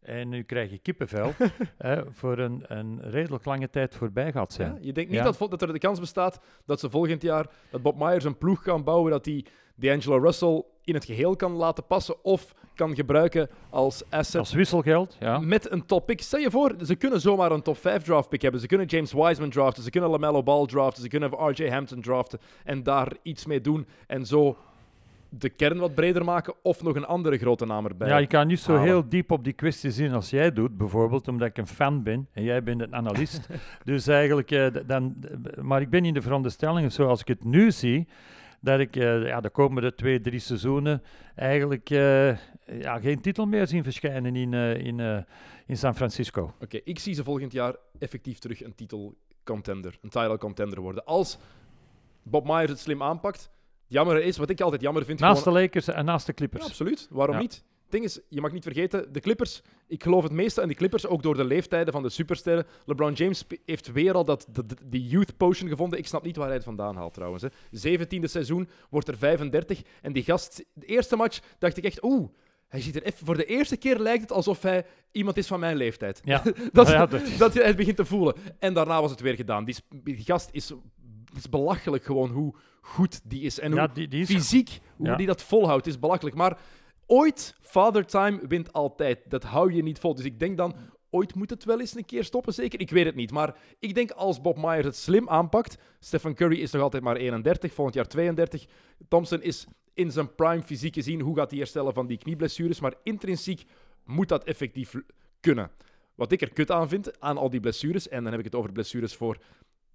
en nu krijg je kippenvel, eh, voor een, een redelijk lange tijd voorbij gaat zijn. Ja? Je denkt niet Ja. dat, dat er de kans bestaat dat ze volgend jaar dat Bob Myers een ploeg kan bouwen dat hij D'Angelo Russell in het geheel kan laten passen of kan gebruiken als asset Als wisselgeld, ja. met een top pick. Stel je voor, ze kunnen zomaar een top 5 draft pick hebben. Ze kunnen James Wiseman draften, ze kunnen LaMelo Ball draften, ze kunnen RJ Hampton draften en daar iets mee doen en zo de kern wat breder maken of nog een andere grote naam erbij. Ja, je kan niet zo halen. heel diep op die kwestie zien als jij doet, bijvoorbeeld omdat ik een fan ben en jij bent een analist. dus eigenlijk, eh, dan, maar ik ben in de veronderstelling, zoals ik het nu zie, dat ik eh, ja, de komende twee, drie seizoenen eigenlijk eh, ja, geen titel meer zien verschijnen in, eh, in, eh, in San Francisco. Oké, ik zie ze volgend jaar effectief terug een titelcontender, een title contender worden. Als Bob Myers het slim aanpakt. Jammer is, wat ik altijd jammer vind... Naast gewoon- de Lakers en naast de Ja, Clippers. absoluut. Waarom Ja. niet? Het ding is, je mag niet vergeten, de Clippers, ik geloof het meeste aan die Clippers, ook door de leeftijden van de supersterren. LeBron James heeft weer al dat, dat, die youth potion gevonden. Ik snap niet waar hij het vandaan haalt trouwens. Hè. 17e seizoen, wordt er 35. En die gast, de eerste match, dacht ik echt, oeh, hij ziet er even, voor de eerste keer lijkt het alsof hij iemand is van mijn leeftijd. Ja, dat, Ja, dat- dat je het begint te voelen. En daarna was het weer gedaan. Die gast is, is belachelijk gewoon hoe goed die is. En hoe ja die, die is fysiek, hoe Ja. die dat volhoudt, is belachelijk. Maar ooit, Father Time wint altijd. Dat hou je niet vol. Dus ik denk dan, ooit moet het wel eens een keer stoppen, zeker? Ik weet het niet. Maar ik denk als Bob Myers het slim aanpakt. Stephen Curry is nog altijd maar 31, volgend jaar 32. Thompson is in zijn prime fysiek gezien. Hoe gaat hij herstellen van die knieblessures? Maar intrinsiek moet dat effectief kunnen. Wat ik er kut aan vind, aan al die blessures, en dan heb ik het over blessures voor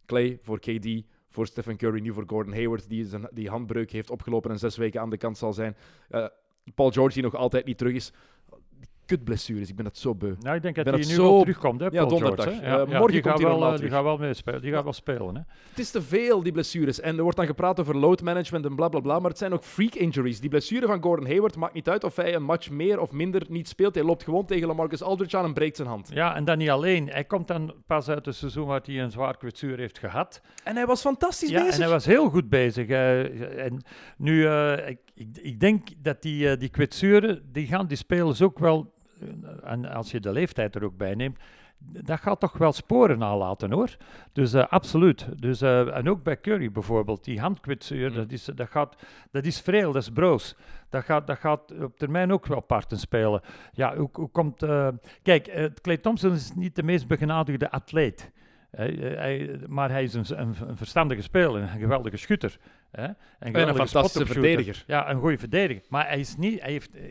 Clay, voor KD, voor Stephen Curry, nu voor Gordon Hayward, die zijn, die handbreuk heeft opgelopen en zes weken aan de kant zal zijn. Eh, Paul George, die nog altijd niet terug is. Kutblessures. Ik ben het zo beu. Nou, ik denk dat hij nu zo- wel terugkomt, hè, Ja, Paul donderdag. George, hè. Eh, Ja, ja, morgen die komt hij wel, eh, die terug. gaat wel meespelen. Die gaat wel spelen, hè. Het is te veel, die blessures. En er wordt dan gepraat over load management en bla bla bla. Maar het zijn ook freak injuries. Die blessure van Gordon Hayward maakt niet uit of hij een match meer of minder niet speelt. Hij loopt gewoon tegen Lamarcus Aldridge aan en breekt zijn hand. Ja, en dan niet alleen. Hij komt dan pas uit het seizoen waar hij een zwaar kwetsuur heeft gehad. En hij was fantastisch Ja, bezig. en hij was heel goed bezig. en nu, eh, ik, ik, ik denk dat die, die kwetsuren, die gaan die spelers ook wel, en als je de leeftijd er ook bij neemt, dat gaat toch wel sporen nalaten hoor. Dus eh, absoluut. Dus, eh, en ook bij Curry bijvoorbeeld, die handkwetsuur, Mm. dat, is, dat, gaat, dat is vreel, dat is broos. Dat gaat, dat gaat op termijn ook wel parten spelen. Ja, hoe, hoe komt... eh, kijk, Clay Thompson is niet de meest begenadigde atleet. Hij- hij- maar hij is een, een, een verstandige speler, een geweldige schutter. Hè? Een, En een geweldige fantastische verdediger. Ja, een goede verdediger. Maar hij is niet, hij heeft, eh,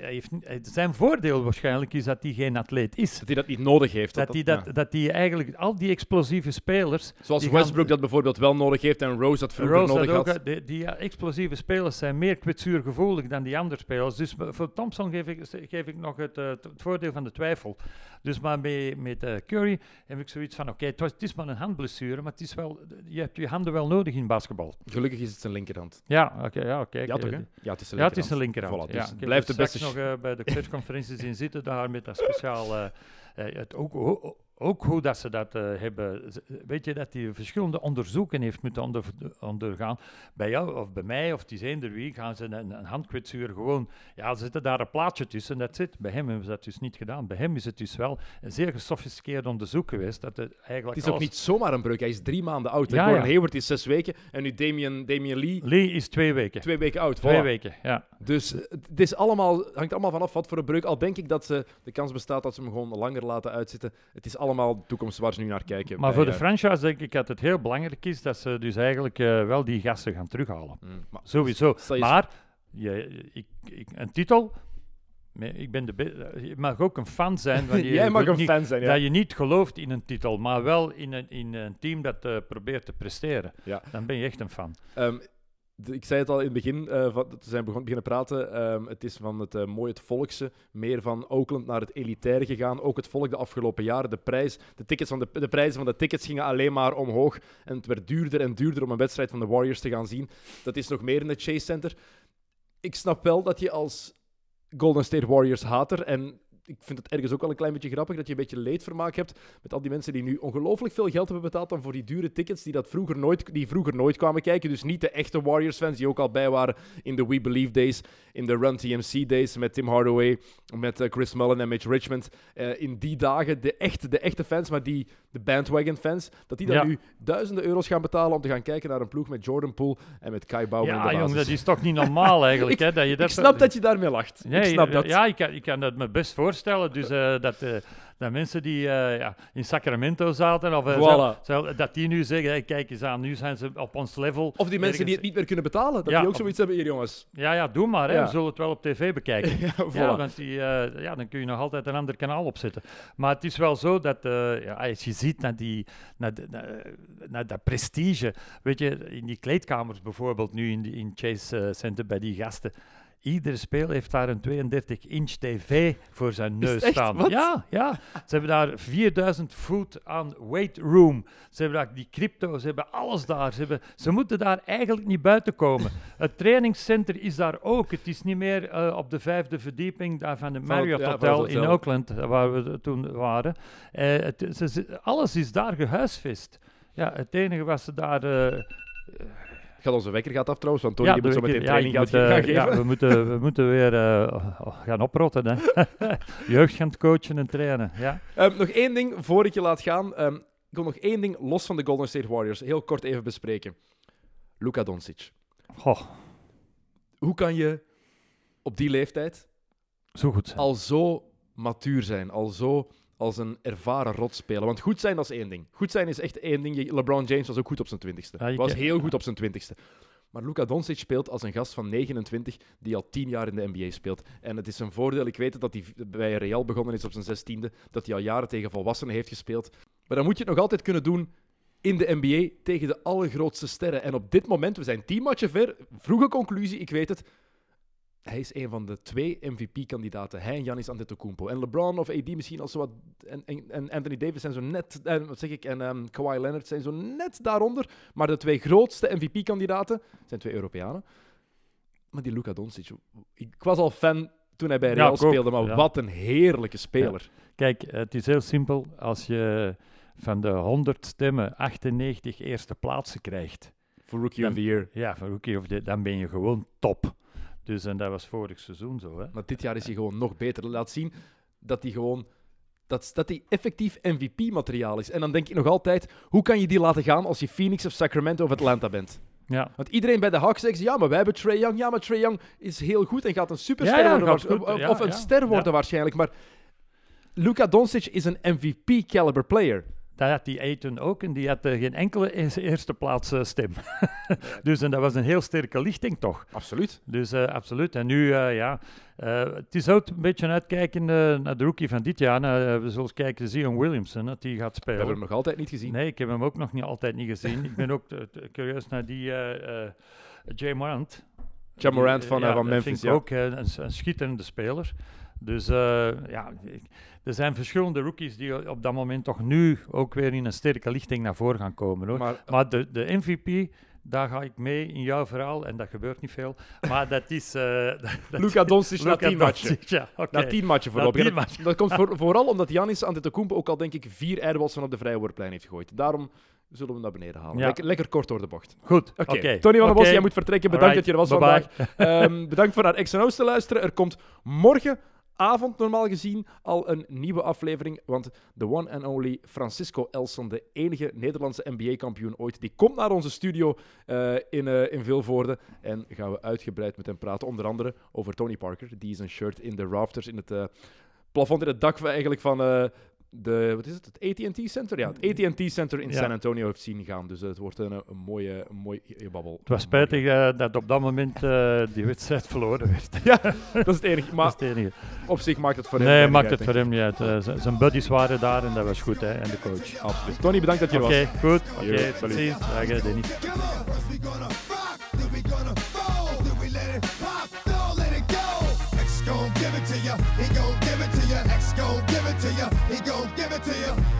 hij heeft, hij- zijn voordeel waarschijnlijk is dat hij geen atleet is. Dat hij dat niet nodig heeft. Dat hij, ja. dat, dat hij eigenlijk al die explosieve spelers. Zoals gaan- Westbrook dat bijvoorbeeld wel nodig heeft en Rose dat vroeger Rose nodig had ook, eh, die, die eh, explosieve spelers zijn meer kwetsuurgevoelig dan die andere spelers. Dus voor Thompson geef ik, geef ik nog het, eh, het voordeel van de twijfel. Dus maar met, met eh, Curry heb ik zoiets van: oké, het is maar een handblessure, maar het is wel, je hebt je handen wel nodig in basketbal. Gelukkig is het zijn linkerhand. Ja, oké, ja, kijk. Ja, toch, hè? Ja, het is zijn Ja, het linkerhand. is een linkerhand. Voilà, ja. dus heb blijft de straks beste... nog eh, bij de persconferenties in zitten daar met dat speciaal... eh, eh, het ook, ho- ook hoe dat ze dat eh, hebben... Weet je, dat hij verschillende onderzoeken heeft moeten onder, ondergaan. Bij jou of bij mij, of het is eender wie, gaan ze een, een handkwetsuur gewoon... Ja, ze zetten daar een plaatje tussen, dat zit. Bij hem hebben ze dat dus niet gedaan. Bij hem is het dus wel een zeer gesofisticeerd onderzoek geweest. Dat het eigenlijk Het is ook niet zomaar een breuk. Hij is drie maanden oud. Ja, Gordon ja. Hayward is zes weken. En nu Damian, Damian Lee, Lee is twee weken. twee weken oud. Twee Voilà. weken, ja. Dus eh, het is allemaal, hangt allemaal vanaf wat voor een breuk. Al denk ik dat ze, de kans bestaat dat ze hem gewoon langer laten uitzitten. Het is allemaal de toekomst waar ze nu naar kijken. Maar bij, voor de eh, franchise denk ik dat het heel belangrijk is dat ze dus eigenlijk eh, wel die gasten gaan terughalen. mm, maar Sowieso. Maar je, ik, ik, een titel, ik ben de je mag ook een fan zijn. Jij je mag een niet, fan zijn, ja. Dat je niet gelooft in een titel, maar wel in een, in een team dat eh, probeert te presteren. Ja. Dan ben je echt een fan. Ehm, ik zei het al in het begin, toen zijn we begon, beginnen praten. ehm, het is van het eh, mooie, het volkse, meer van Oakland naar het elitaire gegaan. Ook het volk de afgelopen jaren. De, prijs, de, tickets van de, de prijzen van de tickets gingen alleen maar omhoog. En het werd duurder en duurder om een wedstrijd van de Warriors te gaan zien. Dat is nog meer in het Chase Center. Ik snap wel dat je als Golden State Warriors hater en ik vind het ergens ook wel een klein beetje grappig dat je een beetje leedvermaak hebt met al die mensen die nu ongelooflijk veel geld hebben betaald dan voor die dure tickets die, dat vroeger, nooit, die vroeger nooit kwamen kijken. Dus niet de echte Warriors-fans die ook al bij waren in de We Believe days, in de Run TMC days met Tim Hardaway, met eh, Chris Mullen en Mitch Richmond. Eh, in die dagen de echte, de echte fans, maar die, de bandwagon-fans, dat die dan Ja. nu duizenden euro's gaan betalen om te gaan kijken naar een ploeg met Jordan Poole en met Kai in ja, de jong, basis. dat is toch niet normaal eigenlijk. hè, dat je Ik snap dat je daarmee lacht. Nee, ik snap dat. Ja, ik kan, ik kan dat me best voorstellen. Dus eh, dat, eh, dat mensen die eh, ja, in Sacramento zaten, of, Voilà. zelf- zelf- dat die nu zeggen, hey, kijk eens aan, nu zijn ze op ons level. Of die mensen die het niet meer kunnen betalen, dat Ja, die ook of- zoiets hebben hier, jongens. Ja, ja, doe maar. Hè. We zullen het wel op tv bekijken. Ja, voilà. Ja, want die, ja, dan kun je nog altijd een ander kanaal opzetten. Maar het is wel zo dat ja, als je ziet naar, die, naar, de- naar, naar dat prestige, weet je, in die kleedkamers bijvoorbeeld nu in, die, in Chase Center bij die gasten. Iedere speler heeft daar een 32-inch tv voor zijn neus staan. Wat? Ja, ja, ze hebben daar 4000 voet aan weight room. Ze hebben daar die crypto, ze hebben alles daar. Ze, hebben, ze moeten daar eigenlijk niet buiten komen. Het trainingscenter is daar ook. Het is niet meer eh, op de vijfde verdieping daar van de Marriott ja, Hotel in. Oakland, eh, waar we toen waren. Eh, het, ze- ze- alles is daar gehuisvest. Ja, het enige wat ze daar... Gaat onze wekker gaat af trouwens, want Tony die moet zo meteen training ik gaan, moet, gaan eh, geven. ja, we, moeten, we moeten weer eh, gaan oprotten. Hè. Jeugd gaan coachen en trainen. Ja. Ehm, nog één ding voor ik je laat gaan. Ehm, ik wil nog één ding los van de Golden State Warriors heel kort even bespreken. Luka Doncic. Goh, Hoe kan je op die leeftijd zo goed zijn. al zo matuur zijn, al zo als een ervaren rot spelen? Want goed zijn, dat is één ding. Goed zijn is echt één ding. LeBron James was ook goed op zijn twintigste. Ja, je was heel goed op zijn twintigste. Maar Luka Doncic speelt als een gast van 29 die al 10 jaar in de NBA speelt. En het is een voordeel. Ik weet het dat hij bij Real begonnen is op zijn zestiende. Dat hij al jaren tegen volwassenen heeft gespeeld. Maar dan moet je het nog altijd kunnen doen in de NBA tegen de allergrootste sterren. En op dit moment, we zijn tien matchen ver. Vroege conclusie, ik weet het. Hij is een van de twee MVP-kandidaten. Hij en Giannis Antetokounmpo. En LeBron of AD misschien als zo wat... En, en, en Anthony Davis zijn zo net... En, wat zeg ik? En ehm, Kawhi Leonard zijn zo net daaronder. Maar de twee grootste MVP-kandidaten zijn twee Europeanen. Maar die Luka Doncic... Ik was al fan toen hij bij Real speelde, maar ja. wat een heerlijke speler. Kijk, het is heel simpel. Als je van de 100 stemmen 98 eerste plaatsen krijgt, Voor Rookie Dan- of the Year. ja, van rookie of the- dan ben je gewoon top. Dus en dat was vorig seizoen zo. Hè? Maar dit jaar is hij gewoon nog beter. Laat zien dat hij gewoon... Dat, dat hij effectief MVP-materiaal is. En dan denk ik nog altijd, hoe kan je die laten gaan als je Phoenix of Sacramento of Atlanta bent? Ja, Want iedereen bij de Hawks zegt, ja, maar wij hebben Trae Young. Ja, maar Trae Young is heel goed en gaat een superster Ja, ja, worden. of- ja, of een ster worden waarschijnlijk. Maar Luka Doncic is een MVP-caliber player. Dat had die Aiton ook en die had eh, geen enkele eers- eerste plaats eh, stem. dus en dat was een heel sterke lichting toch. Absoluut. Dus eh, absoluut. En nu, ja, het is ook een beetje uitkijken naar de rookie van dit jaar. Nou, we zullen eens kijken, Zion Williamson, dat die gaat We spelen. hebben hem nog altijd niet gezien. Nee, ik heb hem ook nog niet altijd niet gezien. ik ben ook curieus naar die Jay Morant. Ja Morant van, Ja, van Memphis. vind ik Ja. ook een, een schitterende speler. Dus eh, ja, er zijn verschillende rookies die op dat moment toch nu ook weer in een sterke lichting naar voren gaan komen. Hoor. Maar Maar de, de MVP, daar ga ik mee in jouw verhaal, en dat gebeurt niet veel. Maar dat is... eh dat- Luka Doncic na tien matchen. Ja. Na tien matchen En dat-. Dat komt voor- vooral omdat Giannis Antetokounmpo ook al, denk ik, vier airballs van op de vrije worplijn heeft gegooid. Daarom zullen we hem naar beneden halen. Ja. Lekker, lekker kort door de bocht. Goed, Oké. Tony van der Bos, jij moet vertrekken. Bedankt dat je er was vandaag. Ehm, bedankt voor naar XNO's te luisteren. Er komt morgenavond, normaal gezien, al een nieuwe aflevering. Want de one and only Francisco Elson, de enige Nederlandse NBA-kampioen ooit, die komt naar onze studio eh, in, eh, in Vilvoorde. En gaan we uitgebreid met hem praten. Onder andere over Tony Parker, die zijn shirt in de rafters, in het eh, plafond, in het dak eigenlijk van... de, wat is het? Het AT&T Center? Ja, het AT&T Center in Ja. San Antonio heeft zien gaan. Dus het wordt een, een mooie, een mooi babbel. Het was spijtig eh, dat op dat moment eh, die wedstrijd verloren werd. Ja, dat is het enige. Maar dat is het enige. op zich maakt het voor hem Nee, maakt uit, het voor hem niet uit. Eh, z- zijn buddies waren daar en dat was goed, hè, en de coach. Absoluut. Tony, bedankt dat je er Oké, was. goed. Oké, Yo, tot salut. ziens. Dag, he gon' he gon' give it to ya.